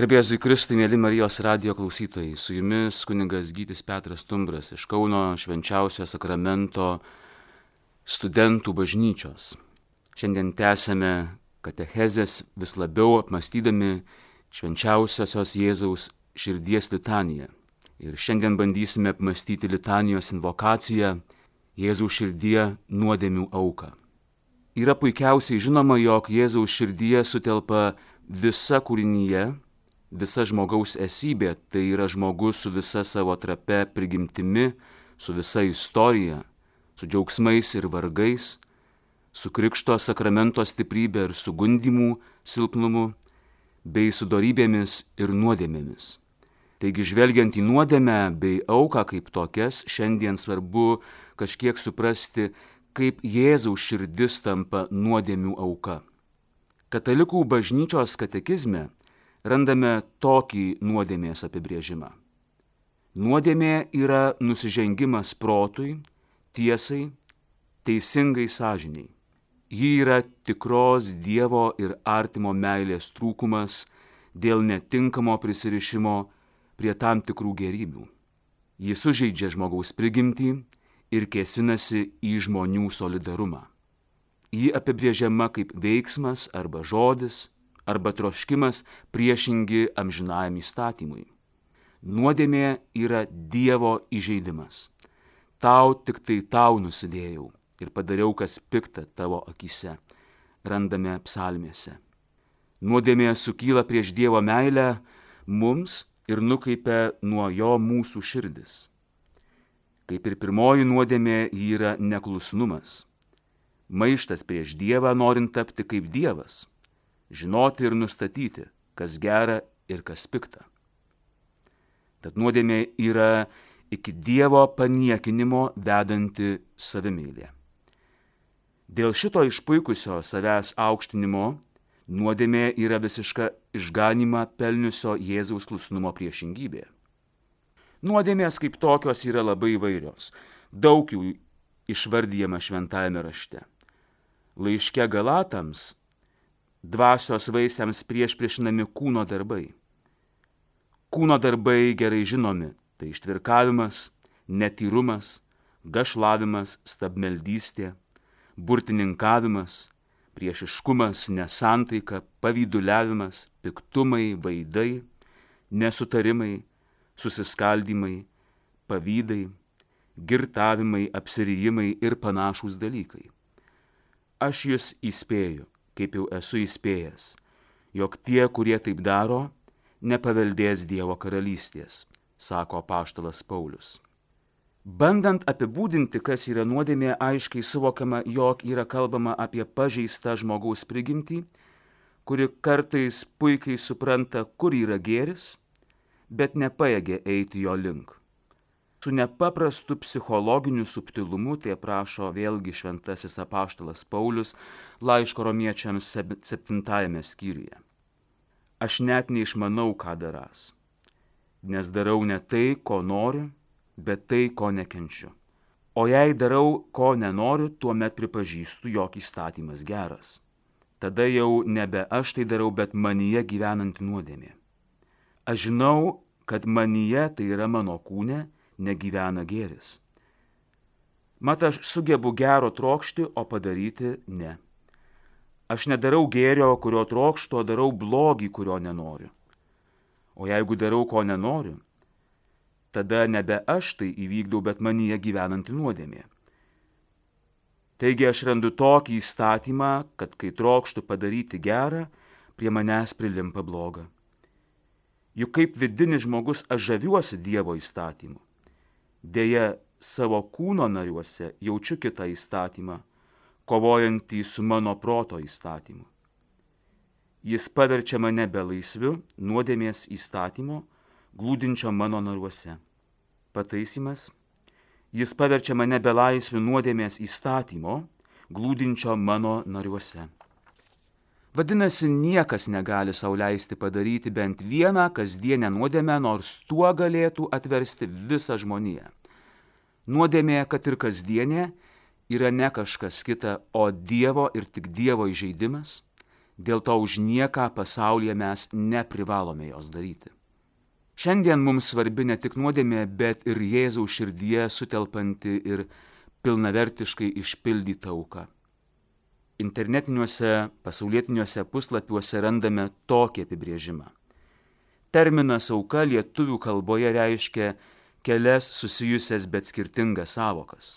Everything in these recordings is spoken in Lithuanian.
Gerbėjai Kristui, mėly Marijos radio klausytojai, su jumis kuningas Gytis Petras Tumbras iš Kauno švenčiausio sakramento studentų bažnyčios. Šiandien tęsėme katechezės vis labiau apmastydami švenčiausiosios Jėzaus širdies litaniją. Ir šiandien bandysime apmastyti litanijos invokaciją Jėzaus širdie nuodėmių auką. Yra puikiausiai žinoma, jog Jėzaus širdie sutelpa visa kūrinyje visa žmogaus esybė, tai yra žmogus su visa savo trape prigimtimi, su visa istorija, su džiaugsmais ir vargais, su krikšto sakramento stiprybė ir sugundimų silpnumu, bei su darybėmis ir nuodėmėmis. Taigi žvelgiant į nuodėmę bei auką kaip tokias, šiandien svarbu kažkiek suprasti, kaip Jėzaus širdis tampa nuodėmių auka. Katalikų bažnyčios katekizme randame tokį nuodėmės apibrėžimą. Nuodėmė yra nusižengimas protui, tiesai, teisingai sąžiniai. Ji yra tikros Dievo ir artimo meilės trūkumas dėl netinkamo prisirišimo prie tam tikrų gerybių. Ji sužeidžia žmogaus prigimtį ir kėsinasi į žmonių solidarumą. Ji apibrėžiama kaip veiksmas arba žodis, arba troškimas priešingi amžinajam įstatymui. Nuodėmė yra Dievo įžeidimas. Tau tik tai tau nusidėjau ir padariau, kas pikta tavo akise, randame psalmėse. Nuodėmė sukyla prieš Dievo meilę mums ir nukaipia nuo jo mūsų širdis. Kaip ir pirmoji nuodėmė yra neklusnumas. Maištas prieš Dievą norint tapti kaip Dievas žinoti ir nustatyti, kas gera ir kas pikta. Tad nuodėmė yra iki Dievo paniekinimo vedanti savimylė. Dėl šito išpuikusio savęs aukštinimo nuodėmė yra visiška išganimą pelniusio Jėzaus klusnumo priešingybė. Nuodėmės kaip tokios yra labai įvairios. Daug jų išvardyjama šventajame rašte. Laiške Galatams dvasios vaisiams prieš priešinami kūno darbai. Kūno darbai gerai žinomi - tai ištvirkavimas, netyrumas, gašlavimas, stabmeldystė, burtininkavimas, priešiškumas, nesantaika, pavyduliavimas, piktumai, vaidai, nesutarimai, susiskaldimai, pavydai, girtavimai, apsirijimai ir panašūs dalykai. Aš jūs įspėju, kaip jau esu įspėjęs, jog tie, kurie taip daro, nepaveldės Dievo karalystės, sako paštalas Paulius. Bandant apibūdinti, kas yra nuodėmė, aiškiai suvokiama, jog yra kalbama apie pažeistą žmogaus prigimtį, kuri kartais puikiai supranta, kur yra gėris, bet nepaėgė eiti jo link su nepaprastu psichologiniu subtilumu, tai prašo vėlgi šventasis apaštalas Paulius laiško romiečiams septintajame skyriuje. Aš net neišmanau, ką daras, nes darau ne tai, ko noriu, bet tai, ko nekenčiu. O jei darau, ko nenoriu, tuomet pripažįstu, jog įstatymas geras. Tada jau nebe aš tai darau, bet manyje gyvenanti nuodėmė. Aš žinau, kad manyje tai yra mano kūne, negyvena gėris. Mat aš sugebu gero trokšti, o padaryti ne. Aš nedarau gėrio, kurio trokšto, darau blogį, kurio nenoriu. O jeigu darau, ko nenoriu, tada nebe aš tai įvykdau, bet manyje gyvenanti nuodėmė. Taigi aš randu tokį įstatymą, kad kai trokštų padaryti gerą, prie manęs prilimpa bloga. Juk kaip vidinis žmogus aš žaviuosi Dievo įstatymu. Deja, savo kūno nariuose jaučiu kitą įstatymą, kovojantį su mano proto įstatymu. Jis paverčia mane belaisviu nuodėmės įstatymo, glūdinčio mano naruose. Pataisimas. Jis paverčia mane belaisviu nuodėmės įstatymo, glūdinčio mano nariuose. Vadinasi, niekas negali sauliaisti padaryti bent vieną kasdienę nuodėmę, nors tuo galėtų atversti visą žmoniją. Nuodėmė, kad ir kasdienė, yra ne kažkas kita, o Dievo ir tik Dievo įžeidimas, Dėl to už nieką pasaulyje mes neprivalome jos daryti. Šiandien mums svarbi ne tik nuodėmė, bet ir Jėzaus širdie sutelpanti ir pilnavertiškai išpildyta auka. Internetiniuose pasaulietiniuose puslapiuose randame tokį apibrėžimą. Terminas auka lietuvių kalboje reiškia kelias susijusias bet skirtingas savokas.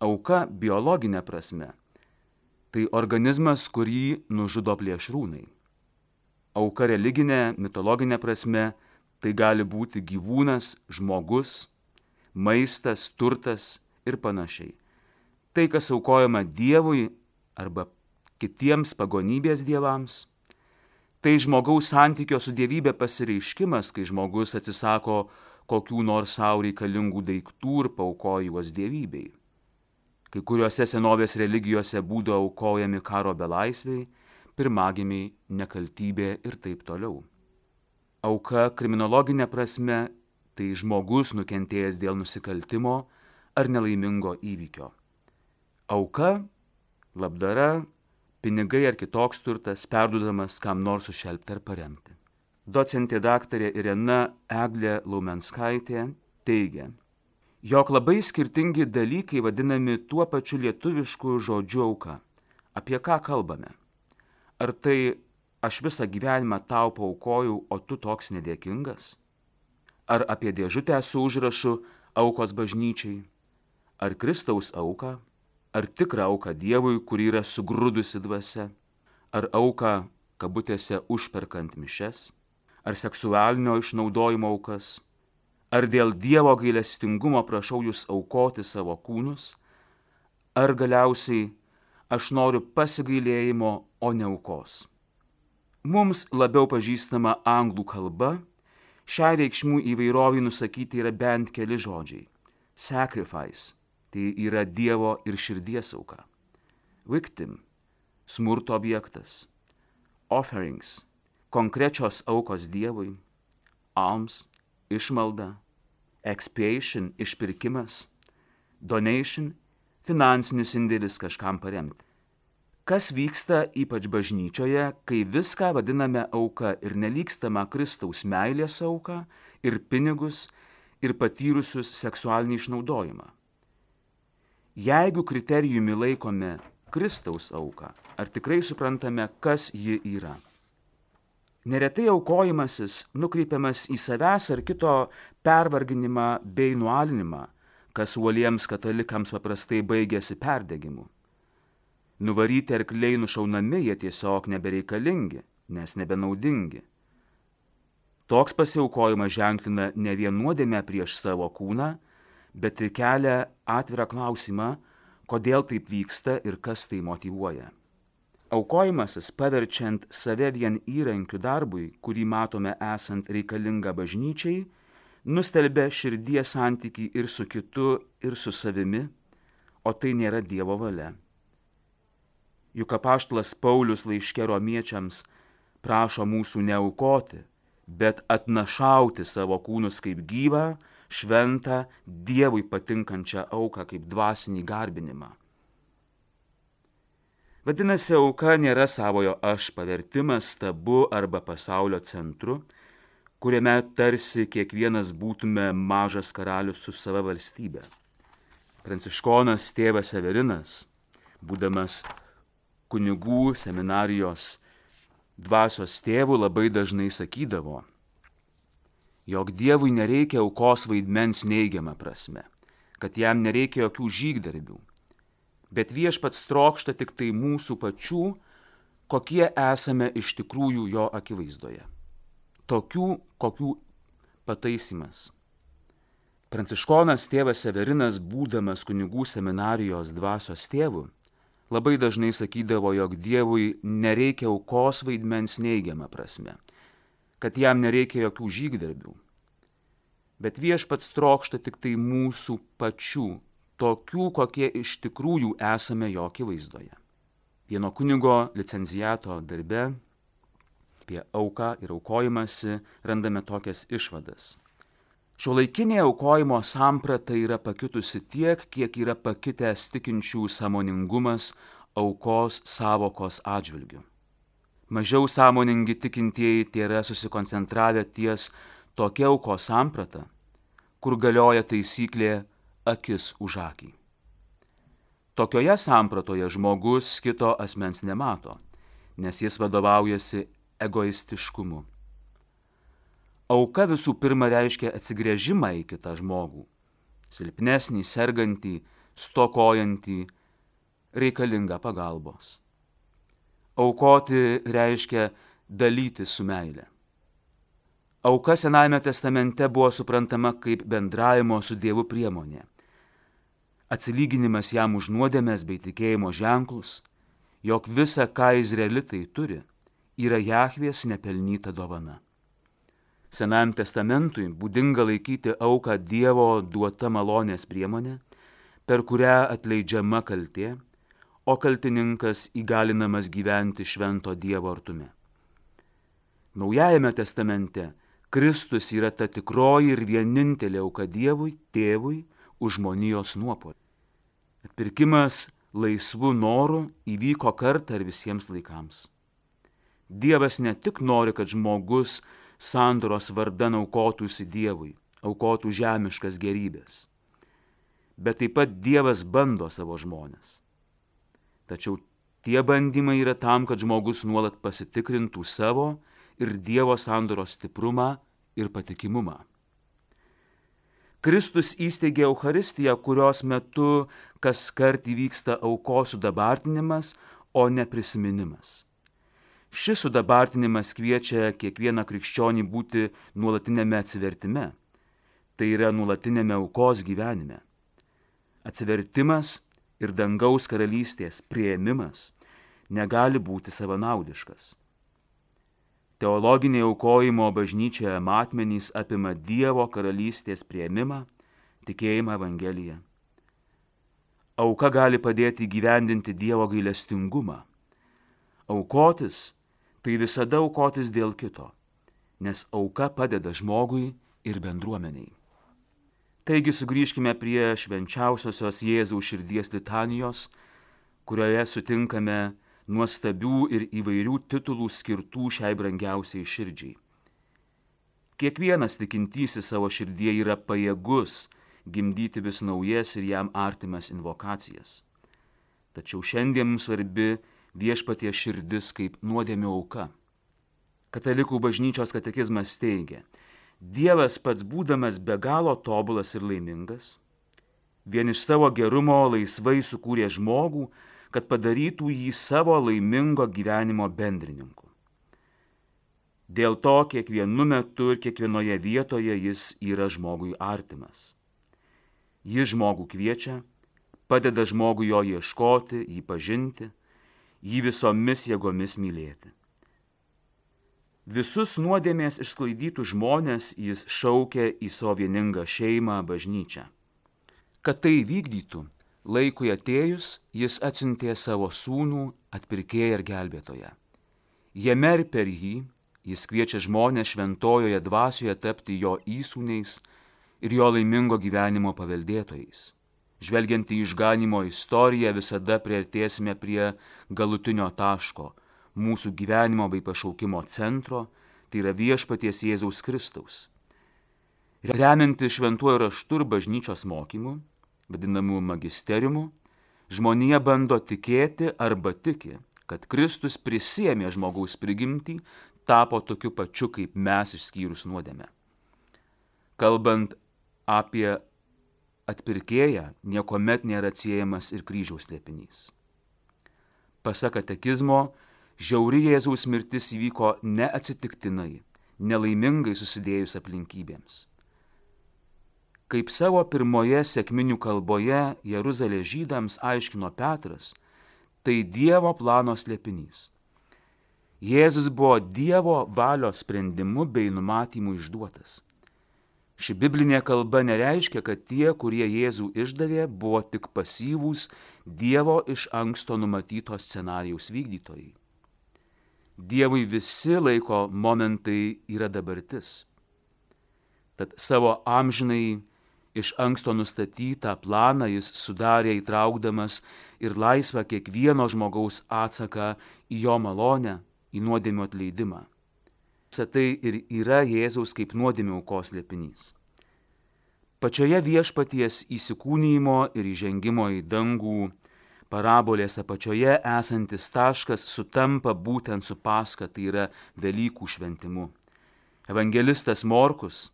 Auka biologinė prasme - tai organizmas, kurį nužudo plėšrūnai Auka religinė, mitologinė prasme tai gali būti gyvūnas, žmogus, maistas, turtas ir panašiai. Tai, kas aukojama Dievui arba kitiems pagonybės dievams, tai žmogaus santykio su dievybė pasireiškimas, kai žmogus atsisako kokių nors savo reikalingų daiktų ir paukoja juos dievybei. Kai kuriuose senovės religijose būdavo aukojami karo belaisviai, pirmagimiai, nekaltybė ir taip toliau. Auka kriminologinė prasme tai žmogus nukentėjęs dėl nusikaltimo ar nelaimingo įvykio. Auka, labdara, pinigai ar kitoks turtas perduodamas kam nors užšelbti ar paremti. Docentė daktarė Irena Eglė Laumenskaitė teigia, jog labai skirtingi dalykai vadinami tuo pačiu lietuvišku žodžiu auka. Apie ką kalbame? Ar tai aš visą gyvenimą tau paukojau, o tu toks nedėkingas? Ar apie dėžutę su užrašu aukos bažnyčiai? Ar Kristaus auką? Ar tikrą auką Dievui, kuri yra sugrūdusi dvasia? Ar auką, kabutėse, užperkant mišes? Ar seksualinio išnaudojimo aukas? Ar dėl Dievo gailestingumo prašau jūs aukoti savo kūnus? Ar galiausiai aš noriu pasigailėjimo, o ne aukos. Mums labiau pažįstama anglų kalba, šią reikšmų įvairovį nusakyti yra bent keli žodžiai. Sacrifice - tai yra Dievo ir širdies auka. Victim - smurto objektas. Offerings - konkrečios aukos Dievui. Alms - išmalda. Expiation - išpirkimas. Donation finansinis indėlis kažkam paremti. Kas vyksta ypač bažnyčioje, kai viską vadiname auka ir nelykstama Kristaus meilės auka ir pinigus ir patyrusius seksualinį išnaudojimą. Jeigu kriterijumi laikome Kristaus auką, ar tikrai suprantame, kas ji yra? Neretai aukojimasis nukreipiamas į savęs ar kito pervarginimą bei nualinimą kas uoliems katalikams paprastai baigėsi perdegimu. Nuvaryti arkliai nušaunami jie tiesiog nebereikalingi, nes nebenaudingi. Toks pasiaukojimas ženklina ne vien nuodėmę prieš savo kūną, bet kelia atvirą klausimą, kodėl taip vyksta ir kas tai motivuoja. Aukojimasis paverčiant save vien įrankiu darbui, kurį matome esant reikalinga bažnyčiai, nustelbia širdies santyki ir su kitu, ir su savimi, o tai nėra Dievo valia. Juk apaštlas Paulius laiškė romiečiams prašo mūsų neaukoti, bet atnašauti savo kūnus kaip gyvą, šventą, Dievui patinkančią auką kaip dvasinį garbinimą. Vadinasi, auka nėra savojo aš pavertimas tabu arba pasaulio centru, kuriame tarsi kiekvienas būtume mažas karalius su sava valstybė. Pranciškonas tėvas Severinas, būdamas kunigų seminarijos dvasios tėvų, labai dažnai sakydavo, jog Dievui nereikia aukos vaidmens neigiamą prasme, kad jam nereikia jokių žygdarbių, bet viešpats trokšta tik tai mūsų pačių, kokie esame iš tikrųjų jo akivaizdoje tokių, kokių pataisimas. Pranciškonas tėvas Severinas, būdamas kunigų seminarijos dvasios tėvu, labai dažnai sakydavo, jog Dievui nereikia aukos vaidmens neigiamą prasme, kad jam nereikia jokių žygdarbių. Bet viešpats trokšta tik tai mūsų pačių, tokių, kokie iš tikrųjų esame jo akivaizdoje. Vieno kunigo licencijato darbe apie auką ir aukojimąsi randame tokias išvadas. Šiuolaikinė aukojimo samprata yra pakitusi tiek, kiek yra pakitęs tikinčių samoningumas aukos savokos atžvilgių. Mažiau sąmoningi tikintieji tėra susikoncentravę ties tokia auko samprata, kur galioja taisyklė akis už akį. Tokioje sampratoje žmogus kito asmens nemato, nes jis vadovaujasi egoistiškumu. Auka visų pirma reiškia atsigrėžimą į kitą žmogų - silpnesnį, sergantį, stokojantį, reikalingą pagalbos. Aukoti reiškia dalyti su meile. Auka Senajame testamente buvo suprantama kaip bendravimo su Dievu priemonė. Atsilyginimas jam už nuodėmės bei tikėjimo ženklus, jog visa, ką izraelitai turi, yra Jahvės nepelnyta dovana. Senajam testamentui būdinga laikyti auką Dievo duota malonės priemonė, per kurią atleidžiama kaltė o kaltininkas įgalinamas gyventi švento Dievo artume. Naujajame testamente Kristus yra ta tikroji ir vienintelė auka Dievui, tėvui už žmonijos nuopolį. Atpirkimas laisvų norų įvyko kartą ir visiems laikams. Dievas ne tik nori, kad žmogus sandoros vardan aukotųsi Dievui, aukotų žemiškas gerybės, bet taip pat Dievas bando savo žmonės. Tačiau tie bandymai yra tam, kad žmogus nuolat pasitikrintų savo ir Dievo sandoros stiprumą ir patikimumą. Kristus įsteigė Euharistiją, kurios metu kas kart įvyksta aukos sudabartinimas, o ne prisiminimas. Šis sudabartinimas kviečia kiekvieną krikščionį būti nuolatinėme atsivertime, tai yra nuolatinėme aukos gyvenime. Atsivertimas ir dangaus karalystės prieimimas negali būti savanaudiškas. Teologiniai aukojimo bažnyčioje matmenys apima Dievo karalystės prieimimą, tikėjimą Evangeliją. Auka gali padėti gyvendinti Dievo gailestingumą. Aukotis tai visada aukotis dėl kito, nes auka padeda žmogui ir bendruomeniai. Taigi sugrįžkime prie švenčiausiosios Jėzaus širdies litanijos, kurioje sutinkame nuostabių ir įvairių titulų skirtų šiai brangiausiai širdžiai. Kiekvienas tikintysis savo širdie yra pajėgus gimdyti vis naujas ir jam artimas invokacijas. Tačiau šiandien mums svarbi viešpatie širdis kaip nuodėmio auka. Katalikų bažnyčios katekizmas teigia, Dievas pats būdamas be galo tobulas ir laimingas, vien iš savo gerumo laisvai sukūrė žmogų, kad padarytų jį savo laimingo gyvenimo bendrininku. Dėl to kiekvienu metu ir kiekvienoje vietoje jis yra žmogui artimas. Jis žmogų kviečia, padeda žmogui jo ieškoti, jį pažinti, jį visomis jėgomis mylėti. Visus nuodėmės išsklaidytų žmonės jis šaukė į savo vieningą šeimą bažnyčią. Kad tai vykdytų, laikui atėjus jis atsiuntė savo sūnų atpirkėją ir gelbėtoją. Jame ir per jį jis kviečia žmonės šventojoje dvasioje tapti jo įsūniais ir jo laimingo gyvenimo paveldėtojais. Žvelgiant į išganimo istoriją visada prieartėsime prie galutinio taško mūsų gyvenimo bei pašaukimo centro, tai yra viešpaties Jėzaus Kristaus. Remianti šventuoju raštu ir bažnyčios mokymu, vadinamu magisteriumu, žmonija bando tikėti arba tiki, kad Kristus prisėmė žmogaus prigimtį, tapo tokiu pačiu kaip mes išskyrus nuodėmę. Kalbant apie atpirkėją, niekuomet nėra atsiejamas ir kryžiaus liepinys. Pasak katekizmo, Žiauri Jėzaus mirtis įvyko neatsitiktinai, nelaimingai susidėjus aplinkybėms. Kaip savo pirmoje sėkminių kalboje Jeruzalės žydams aiškino Petras, tai Dievo plano slėpinys. Jėzus buvo Dievo valios sprendimu bei numatymu išduotas. Ši biblinė kalba nereiškia, kad tie, kurie Jėzų išdavė, buvo tik pasyvūs Dievo iš anksto numatyto scenarijaus vykdytojai. Dievui visi laiko momentai yra dabartis. Tad savo amžinai iš anksto nustatytą planą jis sudarė įtraukdamas ir laisvą kiekvieno žmogaus atsaką į jo malonę, į nuodėmio atleidimą. Visą tai ir yra Jėzaus kaip nuodėmio aukos liepinys. Pačioje viešpaties įsikūnymo ir įžengimo į dangų parabolės apačioje esantis taškas sutampa būtent su paska, tai yra Velykų šventimu. Evangelistas Morkus,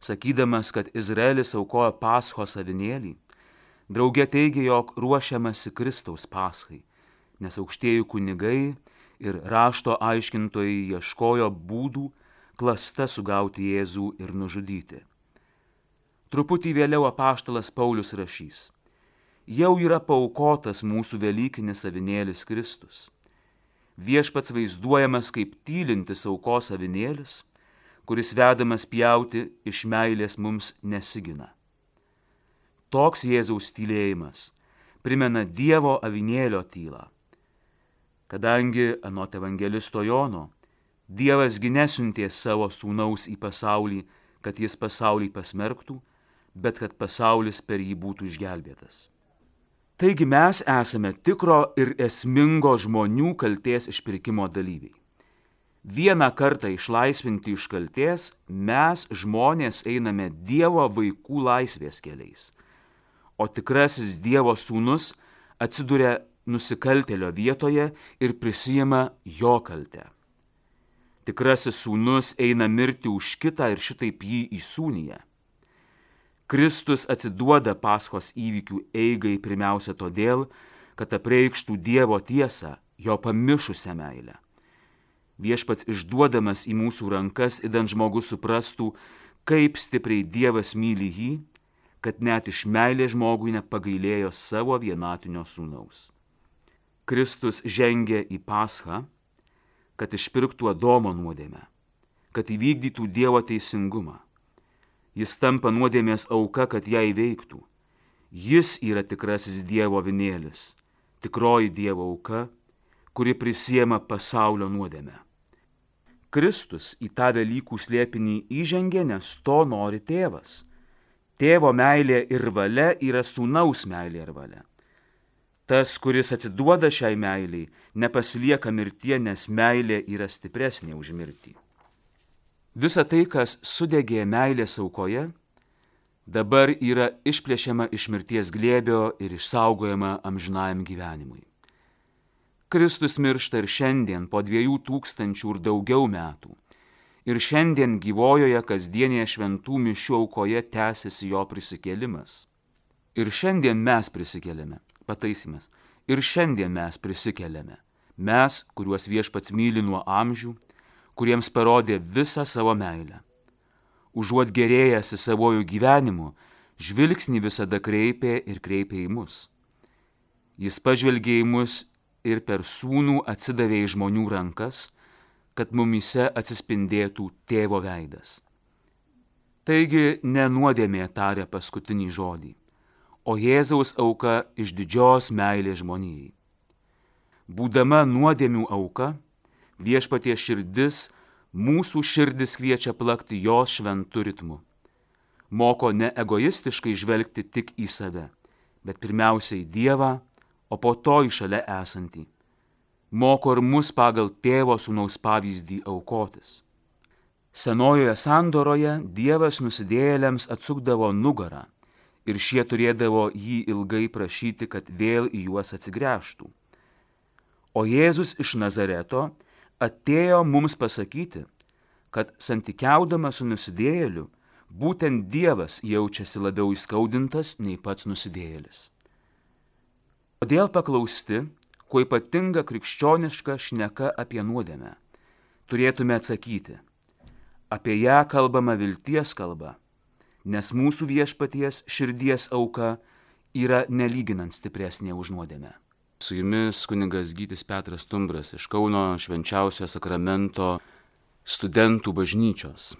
sakydamas, kad Izraelis aukoja paschos avinėlį, draugė teigia, jog ruošiamasi Kristaus paschai, nes aukštieji kunigai ir rašto aiškintojai ieškojo būdų klasta sugauti Jėzų ir nužudyti. Truputį vėliau apaštalas Paulius rašys. Jau yra paukotas mūsų Velykinis avinėlis Kristus. Viešpats vaizduojamas kaip tylintis aukos avinėlis, kuris vedamas pjauti iš meilės mums nesigina. Toks Jėzaus tylėjimas primena Dievo avinėlio tylą. Kadangi anot evangelisto Jono, Dievas ginesiuntė savo sūnaus į pasaulį, kad jis pasaulį pasmerktų, bet kad pasaulis per jį būtų išgelbėtas. Taigi mes esame tikro ir esmingo žmonių kalties išpirkimo dalyviai. Vieną kartą išlaisvinti iš kalties mes žmonės einame Dievo vaikų laisvės keliais, o tikrasis Dievo sūnus atsiduria nusikaltelio vietoje ir prisijima jo kaltę. Tikrasis sūnus eina mirti už kitą ir šitaip jį įsūnyje. Kristus atsiduoda paskos įvykių eigai pirmiausia todėl, kad apreikštų Dievo tiesą, jo pamišusią meilę. Viešpats išduodamas į mūsų rankas, įdant žmogus suprastų, kaip stipriai Dievas myli jį, kad net iš meilės žmogui nepagailėjo savo vienatinio sūnaus. Kristus žengė į paschą, kad išpirktų Adomo nuodėmę, kad įvykdytų Dievo teisingumą Jis tampa nuodėmės auka, kad ją įveiktų. Jis yra tikrasis Dievo vinėlis, tikroji Dievo auka, kuri prisiema pasaulio nuodėmę. Kristus į tą Velykų slėpinį įžengė, nes to nori tėvas. Tėvo meilė ir valia yra sūnaus meilė ir valia. Tas, kuris atsiduoda šiai meiliai, nepasilieka mirtie, nes meilė yra stipresnė už mirtį. Visa tai, kas sudegė meilės aukoje, dabar yra išplėšiama iš mirties glėbio ir išsaugojama amžinajam gyvenimui. Kristus miršta ir šiandien po dviejų tūkstančių ir daugiau metų. Ir šiandien gyvojoje kasdienėje šventų mišių aukoje tęsiasi jo prisikėlimas. Ir šiandien mes prisikeliame, pataisymas, ir šiandien mes prisikeliame. Mes, kuriuos viešpats myli nuo amžių, kuriems parodė visą savo meilę. Užuot gerėjęs į savojų gyvenimu, žvilgsnį visada kreipė ir kreipė į mus. Jis pažvelgė į mus ir per sūnų atsidavė į žmonių rankas, kad mumise atsispindėtų tėvo veidas. Taigi nenuodėmė tarė paskutinį žodį, o Jėzaus auka iš didžios meilės žmonijai. Būdama nuodėmių auka, viešpatie širdis mūsų širdis kviečia plakti jos šventų ritmu. Moko ne egoistiškai žvelgti tik į save, bet pirmiausiai Dievą, o po to į šalia esantį. Moko ir mus pagal tėvo sūnaus pavyzdį aukotis. Senojoje sandoroje Dievas nusidėjėliams atsukdavo nugarą ir šie turėdavo jį ilgai prašyti, kad vėl į juos atsigręžtų. O Jėzus iš Nazareto atėjo mums pasakyti, kad santykiaudamas su nusidėjėliu, būtent Dievas jaučiasi labiau įskaudintas nei pats nusidėjėlis. Kodėl paklausti, kuo ypatinga krikščioniška šneka apie nuodėmę? Turėtume atsakyti, apie ją kalbama vilties kalba, nes mūsų viešpaties širdies auka yra nelyginant stipresnė už nuodėmę. Su jumis kuningas Gytis Petras Tumbras iš Kauno švenčiausio sakramento studentų bažnyčios.